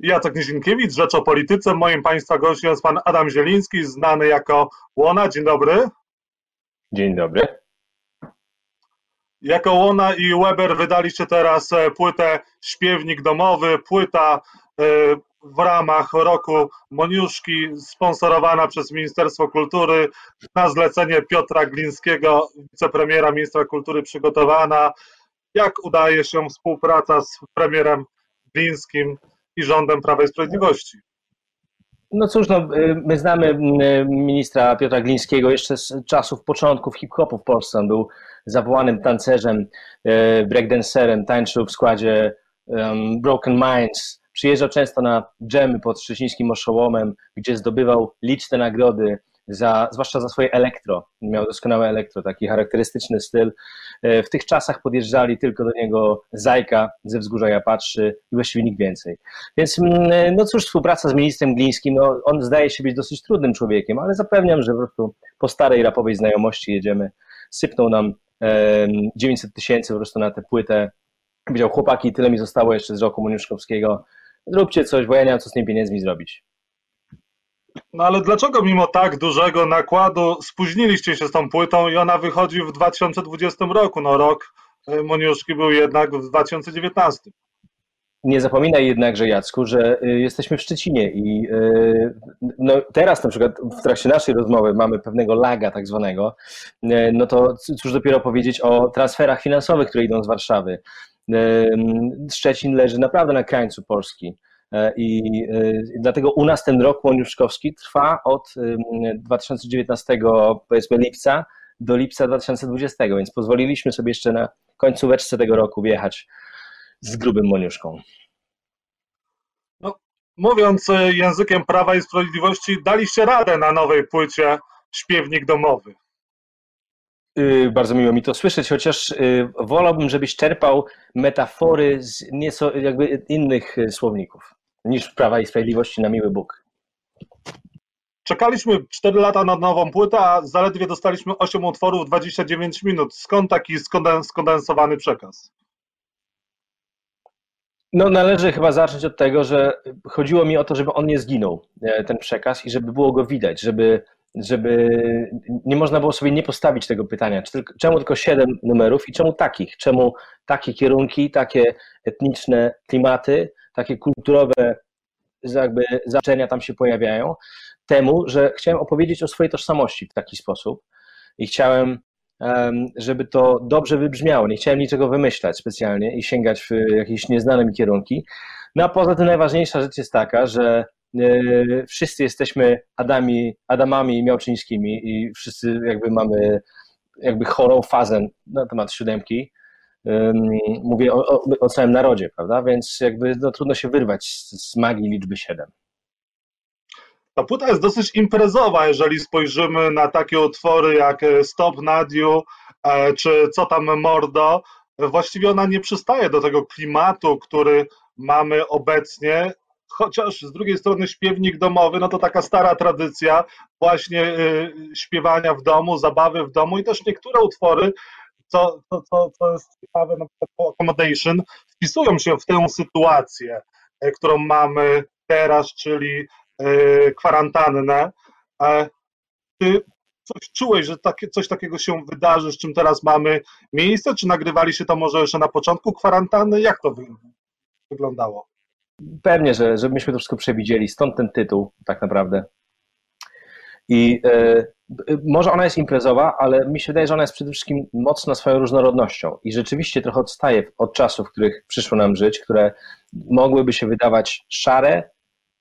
Jacek Nizinkiewicz, Rzecz o Polityce. Moim Państwa gościem jest Pan Adam Zieliński, znany jako Łona. Dzień dobry. Dzień dobry. Jako Łona i Weber wydaliście teraz e, płytę Śpiewnik Domowy, płyta e, w ramach roku Moniuszki, sponsorowana przez Ministerstwo Kultury, na zlecenie Piotra Glińskiego, wicepremiera ministra kultury przygotowana. Jak udaje się współpraca z premierem Glińskim i rządem Prawa i Sprawiedliwości? No cóż, no, y, my znamy y, ministra Piotra Glińskiego jeszcze z czasów początków hip-hopu w Polsce. On był zawołanym tancerzem, y, breakdancerem, tańczył w składzie Broken Minds. Przyjeżdżał często na dżemy pod Szczecińskim Oszołomem, gdzie zdobywał liczne nagrody za, zwłaszcza za swoje elektro. Miał doskonałe elektro, taki charakterystyczny styl. E, w tych czasach podjeżdżali tylko do niego Zajka ze wzgórza Japatrzy i właściwie nikt więcej. Więc mm, e, no cóż, współpraca z ministrem Glińskim, no, on zdaje się być dosyć trudnym człowiekiem, ale zapewniam, że po prostu po starej rapowej znajomości jedziemy. Sypnął nam 900 tysięcy po prostu na tę płytę. Powiedział, chłopaki, tyle mi zostało jeszcze z roku Moniuszkowskiego, zróbcie coś, bo ja nie mam co z tymi pieniędzmi zrobić. No ale dlaczego mimo tak dużego nakładu spóźniliście się z tą płytą i ona wychodzi w 2020 roku? No rok e, Moniuszki był jednak w 2019. Nie zapominaj jednakże, Jacku, że y, jesteśmy w Szczecinie i y, no teraz na przykład w trakcie naszej rozmowy mamy pewnego laga tak zwanego, y, no to cóż dopiero powiedzieć o transferach finansowych, które idą z Warszawy. Szczecin leży naprawdę na krańcu Polski. E, I e, dlatego u nas ten rok łoniuszkowski trwa od 2019 powiedzmy lipca do lipca 2020, więc pozwoliliśmy sobie jeszcze na końcóweczce tego roku wjechać z grubym moniuszką. No, mówiąc e, językiem Prawa i Sprawiedliwości, daliście radę na nowej płycie Śpiewnik Domowy. Y, bardzo miło mi to słyszeć, chociaż y, wolałbym, żebyś czerpał metafory z nieco jakby innych y, słowników niż Prawa i Sprawiedliwości na miły Bóg. Czekaliśmy 4 lata na nową płytę, a zaledwie dostaliśmy 8 utworów 29 minut. Skąd taki skondensowany przekaz? No, należy chyba zacząć od tego, że chodziło mi o to, żeby on nie zginął, e, ten przekaz, i żeby było go widać, żeby żeby nie można było sobie nie postawić tego pytania, czemu tylko siedem numerów i czemu takich? Czemu takie kierunki, takie etniczne klimaty, takie kulturowe jakby zaczenia tam się pojawiają? Temu, że chciałem opowiedzieć o swojej tożsamości w taki sposób i chciałem, żeby to dobrze wybrzmiało. Nie chciałem niczego wymyślać specjalnie i sięgać w jakieś nieznane mi kierunki. No a poza tym najważniejsza rzecz jest taka, że E, wszyscy jesteśmy Adami, Adamami Miałczyńskimi i wszyscy jakby mamy jakby chorą fazę na temat siódemki. Mówię o, o, o całym narodzie, prawda? Więc jakby no, trudno się wyrwać z, z magii liczby 7. Ta płyta jest dosyć imprezowa, jeżeli spojrzymy na takie utwory jak Stop Nadiu e, czy Co tam Mordo. Właściwie ona nie przystaje do tego klimatu, który mamy obecnie chociaż z drugiej strony śpiewnik domowy, no to taka stara tradycja właśnie y, śpiewania w domu, zabawy w domu i też niektóre utwory, co, co, co, co jest ciekawe, na przykład Accommodation, wpisują się w tę sytuację, y, którą mamy teraz, czyli y, kwarantannę. Ty coś czułeś, że takie, coś takiego się wydarzy, z czym teraz mamy miejsce, czy nagrywali się to może jeszcze na początku kwarantanny? Jak to wyglądało? Pewnie, że, że myśmy to wszystko przewidzieli, stąd ten tytuł tak naprawdę. I e, może ona jest imprezowa, ale mi się wydaje, że ona jest przede wszystkim mocna swoją różnorodnością i rzeczywiście trochę odstaje od czasów, w których przyszło nam żyć, które mogłyby się wydawać szare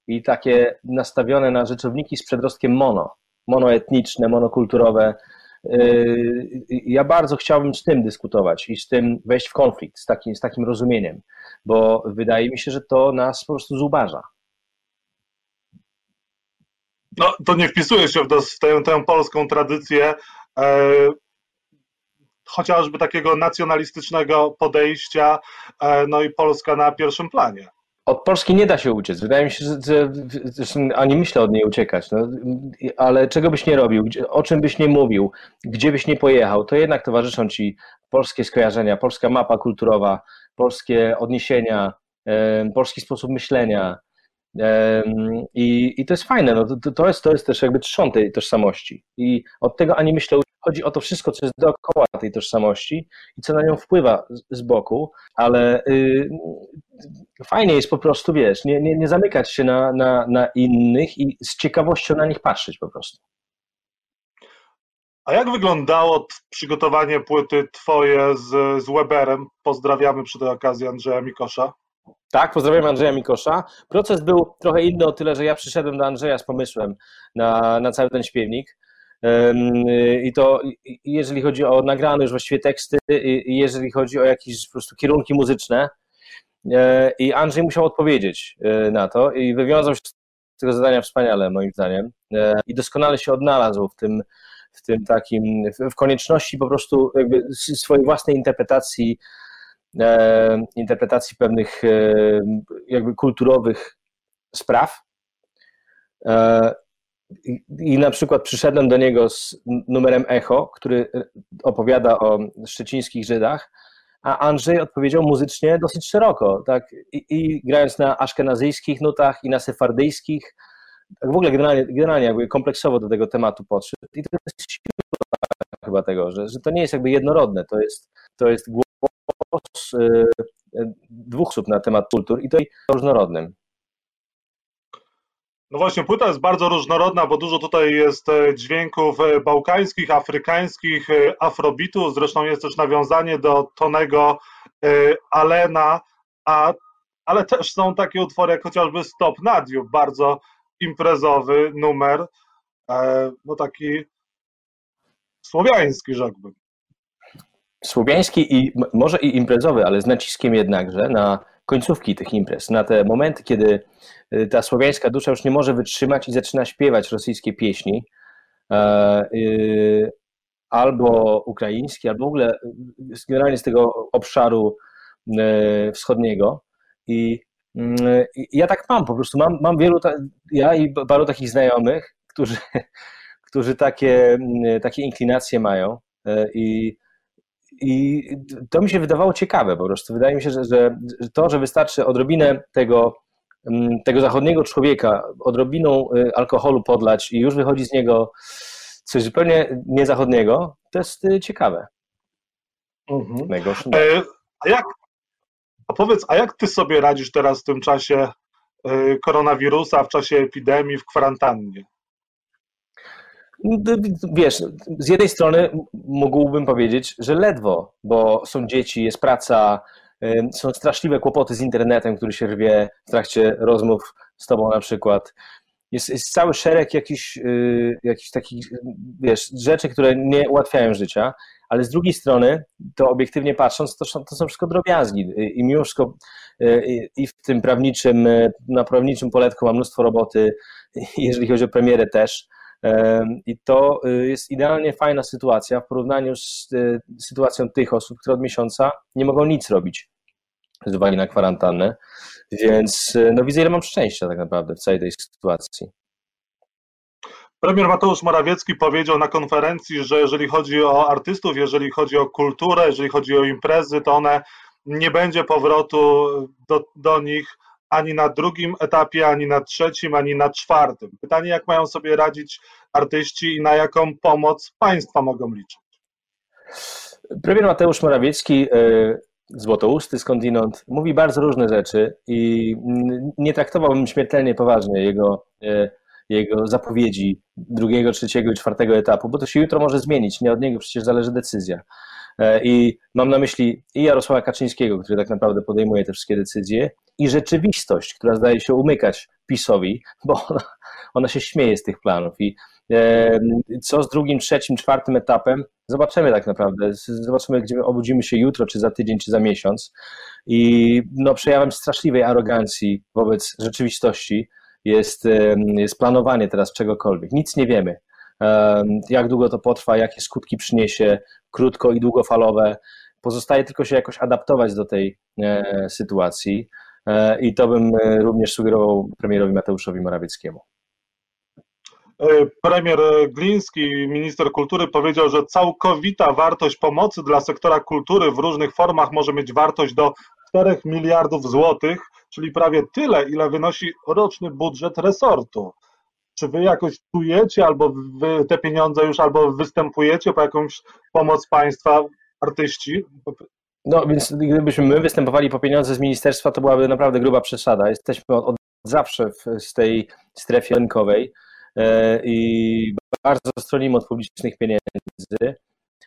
i takie nastawione na rzeczowniki z przedrostkiem mono, monoetniczne, monokulturowe. E, ja bardzo chciałbym z tym dyskutować i z tym wejść w konflikt, z takim, z takim rozumieniem bo wydaje mi się, że to nas po prostu zubaża. No, to nie wpisuje się w, tę, tę polską tradycję e, chociażby takiego nacjonalistycznego podejścia, e, no i Polska na pierwszym planie. Od Polski nie da się uciec. Wydaje mi się, że, że ani myślę od niej uciekać, no, ale czego byś nie robił, o czym byś nie mówił, gdzie byś nie pojechał, to jednak towarzyszą ci polskie skojarzenia, polska mapa kulturowa, polskie odniesienia, polski sposób myślenia, I, i to jest fajne, no to, to, jest, to jest też jakby trzon tej tożsamości. I od tego ani myślę, chodzi o to wszystko, co jest dookoła tej tożsamości i co na nią wpływa z, z boku, ale y, fajnie jest po prostu, wiesz, nie, nie, nie zamykać się na, na, na innych i z ciekawością na nich patrzeć po prostu. A jak wyglądało przygotowanie płyty twoje z, z Weberem? Pozdrawiamy przy tej okazji Andrzeja Mikosza. Tak, pozdrawiam Andrzeja Mikosza. Proces był trochę inny o tyle, że ja przyszedłem do Andrzeja z pomysłem na, na cały ten śpiewnik. I to jeżeli chodzi o nagrane już właściwie teksty, i jeżeli chodzi o jakieś po prostu kierunki muzyczne. E, I Andrzej musiał odpowiedzieć e, na to i wywiązał się z tego zadania wspaniale, moim zdaniem. E, I doskonale się odnalazł w tym, w tym takim, w konieczności po prostu swojej własnej interpretacji interpretacji pewnych e, jakby kulturowych spraw. E, I na przykład przyszedłem do niego z numerem Echo, który opowiada o szczecińskich Żydach, a Andrzej odpowiedział muzycznie dosyć szeroko, tak? I, i grając na aszkenazyjskich nutach i na sefardyjskich, tak w ogóle generalnie, generalnie jakby kompleksowo do tego tematu podszedł. I to jest siła chyba tego, że, że to nie jest jakby jednorodne, to jest, to jest y, dwóch osób na temat kultur i to różnorodnym. No właśnie, płyta jest bardzo różnorodna, bo dużo tutaj jest e, dźwięków e, bałkańskich, afrykańskich, e, afrobitu, zresztą jest też nawiązanie do Tonego Alena, a, ale też są takie utwory jak chociażby Stop Nadiu, bardzo imprezowy numer, no taki słowiański rzekłbym słowiański i może i imprezowy, ale z naciskiem jednakże na końcówki tych imprez, na te momenty, kiedy y, ta słowiańska dusza już nie może wytrzymać i zaczyna śpiewać rosyjskie pieśni, e, y, albo ukraińskie, albo w ogóle y, generalnie z tego obszaru wschodniego. I ja tak mam po prostu, mam, mam wielu, ja i paru takich znajomych, którzy, którzy takie, takie inklinacje mają e, i i to mi się wydawało ciekawe po prostu. Wydaje mi się, że, że to, że wystarczy odrobinę tego, mm, tego zachodniego człowieka, odrobiną y, alkoholu podlać i już wychodzi z niego coś zupełnie niezachodniego, to jest y, ciekawe. Mhm. E, a jak, a powiedz, a jak ty sobie radzisz teraz w tym czasie y, koronawirusa, w czasie epidemii, w kwarantannie? Wiesz, z jednej strony mógłbym powiedzieć, że ledwo, bo są dzieci, jest praca, są straszliwe kłopoty z internetem, który się rwie w trakcie rozmów z tobą na przykład. Jest, jest cały szereg jakichś, y, jakichś takich, wiesz, rzeczy, które nie ułatwiają życia, ale z drugiej strony, to obiektywnie patrząc, to, to są wszystko drobiazgi i mimo wszystko y, i w tym prawniczym, na prawniczym poletku mam mnóstwo roboty, jeżeli chodzi o premierę też, i to y, jest idealnie fajna sytuacja w porównaniu z y, sytuacją tych osób, które od miesiąca nie mogą nic robić z uwagi na kwarantannę. Więc y, no widzę, ile mam szczęścia tak naprawdę w całej tej sytuacji. Premier Mateusz Morawiecki powiedział na konferencji, że jeżeli chodzi o artystów, jeżeli chodzi o kulturę, jeżeli chodzi o imprezy, to one nie będzie powrotu do, do nich ani na drugim etapie, ani na trzecim, ani na czwartym. Pytanie, jak mają sobie radzić artyści i na jaką pomoc państwa mogą liczyć? Premier Mateusz Morawiecki, e, złotousty skądinąd, mówi bardzo różne rzeczy i nie traktowałbym śmiertelnie poważnie jego, e, jego zapowiedzi drugiego, trzeciego i czwartego etapu, bo to się jutro może zmienić, nie od niego przecież zależy decyzja. E, I mam na myśli i Jarosława Kaczyńskiego, który tak naprawdę podejmuje te wszystkie decyzje, i rzeczywistość, która zdaje się umykać PiSowi, bo ona, ona się śmieje z tych planów. I e, co z drugim, trzecim, czwartym etapem, zobaczymy tak naprawdę. Zobaczymy, gdzie obudzimy się jutro, czy za tydzień, czy za miesiąc. I no, przejawem straszliwej arogancji wobec rzeczywistości jest, e, jest planowanie teraz czegokolwiek. Nic nie wiemy. E, jak długo to potrwa, jakie skutki przyniesie, krótko i długofalowe. Pozostaje tylko się jakoś adaptować do tej e, sytuacji. E, i to bym e, również sugerował premierowi Mateuszowi Morawieckiemu. Premier Gliński, minister kultury, powiedział, że całkowita wartość pomocy dla sektora kultury w różnych formach może mieć wartość do 4 miliardów złotych. czyli prawie tyle, ile wynosi roczny budżet resortu. Czy wy jakoś czujecie, albo wy te pieniądze już albo występujecie po jakąś pomoc państwa, artyści? No więc gdybyśmy my występowali po pieniądze z ministerstwa, to byłaby naprawdę gruba przesada. Jesteśmy od zawsze w, z tej strefie rynkowej e, i bardzo stronimy od publicznych pieniędzy,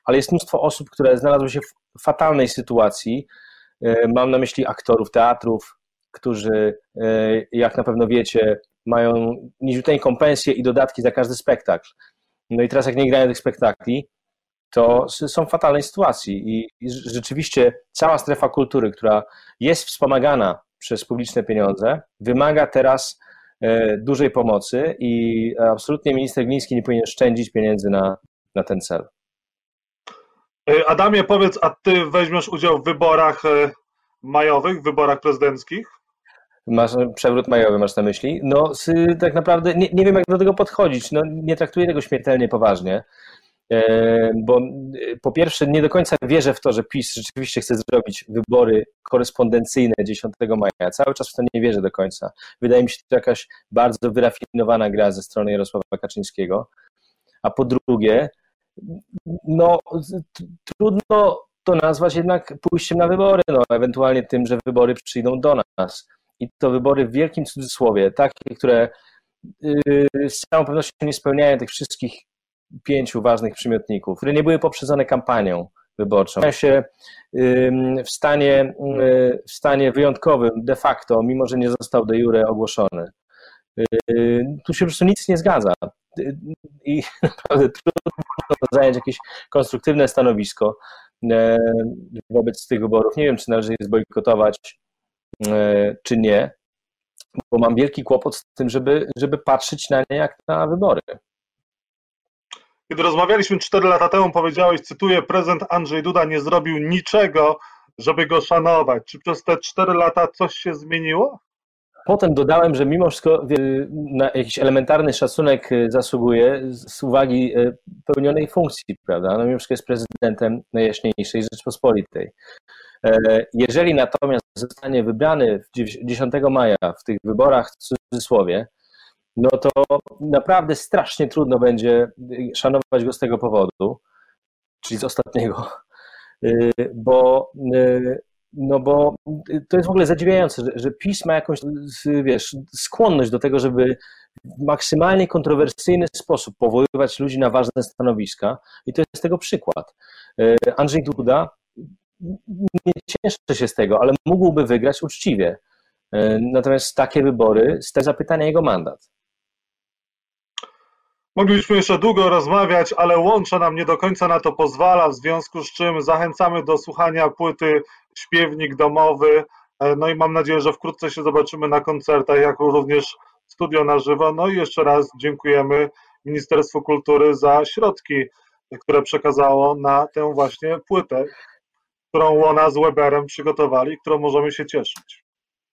ale jest mnóstwo osób, które znalazły się w fatalnej sytuacji. E, mam na myśli aktorów teatrów, którzy, e, jak na pewno wiecie, mają niziuteńką pensję i dodatki za każdy spektakl. No i teraz jak nie grają tych spektakli, to są w fatalnej sytuacji i rzeczywiście cała strefa kultury, która jest wspomagana przez publiczne pieniądze, wymaga teraz e, dużej pomocy i absolutnie minister Gliński nie powinien szczędzić pieniędzy na, na ten cel. E, Adamie, powiedz, a ty weźmiesz udział w wyborach e, majowych, wyborach prezydenckich? Masz przewrót majowy, masz na myśli? No, tak naprawdę nie, nie wiem, jak do tego podchodzić. No, nie traktuję tego śmiertelnie poważnie. E, bo e, po pierwsze nie do końca wierzę w to, że PiS rzeczywiście chce zrobić wybory korespondencyjne 10 maja. Cały czas w to nie wierzę do końca. Wydaje mi się to jakaś bardzo wyrafinowana gra ze strony Jarosława Kaczyńskiego. A po drugie, no trudno to nazwać jednak pójściem na wybory, no ewentualnie tym, że wybory przyjdą do nas. I to wybory w wielkim cudzysłowie, takie, które y, z całą pewnością nie spełniają tych wszystkich pięciu ważnych przymiotników, które nie były poprzedzone kampanią wyborczą. Się w stanie, w stanie wyjątkowym de facto, mimo że nie został de jure ogłoszony. Tu się po prostu nic nie zgadza i naprawdę trudno zająć jakieś konstruktywne stanowisko wobec tych wyborów. Nie wiem, czy należy je zbojkotować, czy nie, bo mam wielki kłopot z tym, żeby, żeby patrzeć na nie jak na wybory. Kiedy rozmawialiśmy 4 lata temu, powiedziałeś, cytuję, prezydent Andrzej Duda nie zrobił niczego, żeby go szanować. Czy przez te 4 lata coś się zmieniło? Potem dodałem, że mimo wszystko na jakiś elementarny szacunek y, zasługuje z uwagi pełnionej funkcji, prawda? No mimo wszystko jest prezydentem Najjaśniejszej Rzeczpospolitej. E, jeżeli natomiast zostanie wybrany 10 maja w tych wyborach w cudzysłowie, no to naprawdę strasznie trudno będzie szanować go z tego powodu, czyli z ostatniego, y, bo, y, no bo to jest w ogóle zadziwiające, że, że PiS ma jakąś, wiesz, skłonność do tego, żeby w maksymalnie kontrowersyjny sposób powoływać ludzi na ważne stanowiska i to jest tego przykład. Andrzej Duda nie cieszy się z tego, ale mógłby wygrać uczciwie. Natomiast takie wybory stawia zapytania jego mandat. Moglibyśmy jeszcze długo rozmawiać, ale łącze nam nie do końca na to pozwala, w związku z czym zachęcamy do słuchania płyty Śpiewnik Domowy. E, no i mam nadzieję, że wkrótce się zobaczymy na koncertach, jak również studio na żywo. No i jeszcze raz dziękujemy Ministerstwu Kultury za środki, które przekazało na tę właśnie płytę, którą Łona z Weberem przygotowali, którą możemy się cieszyć.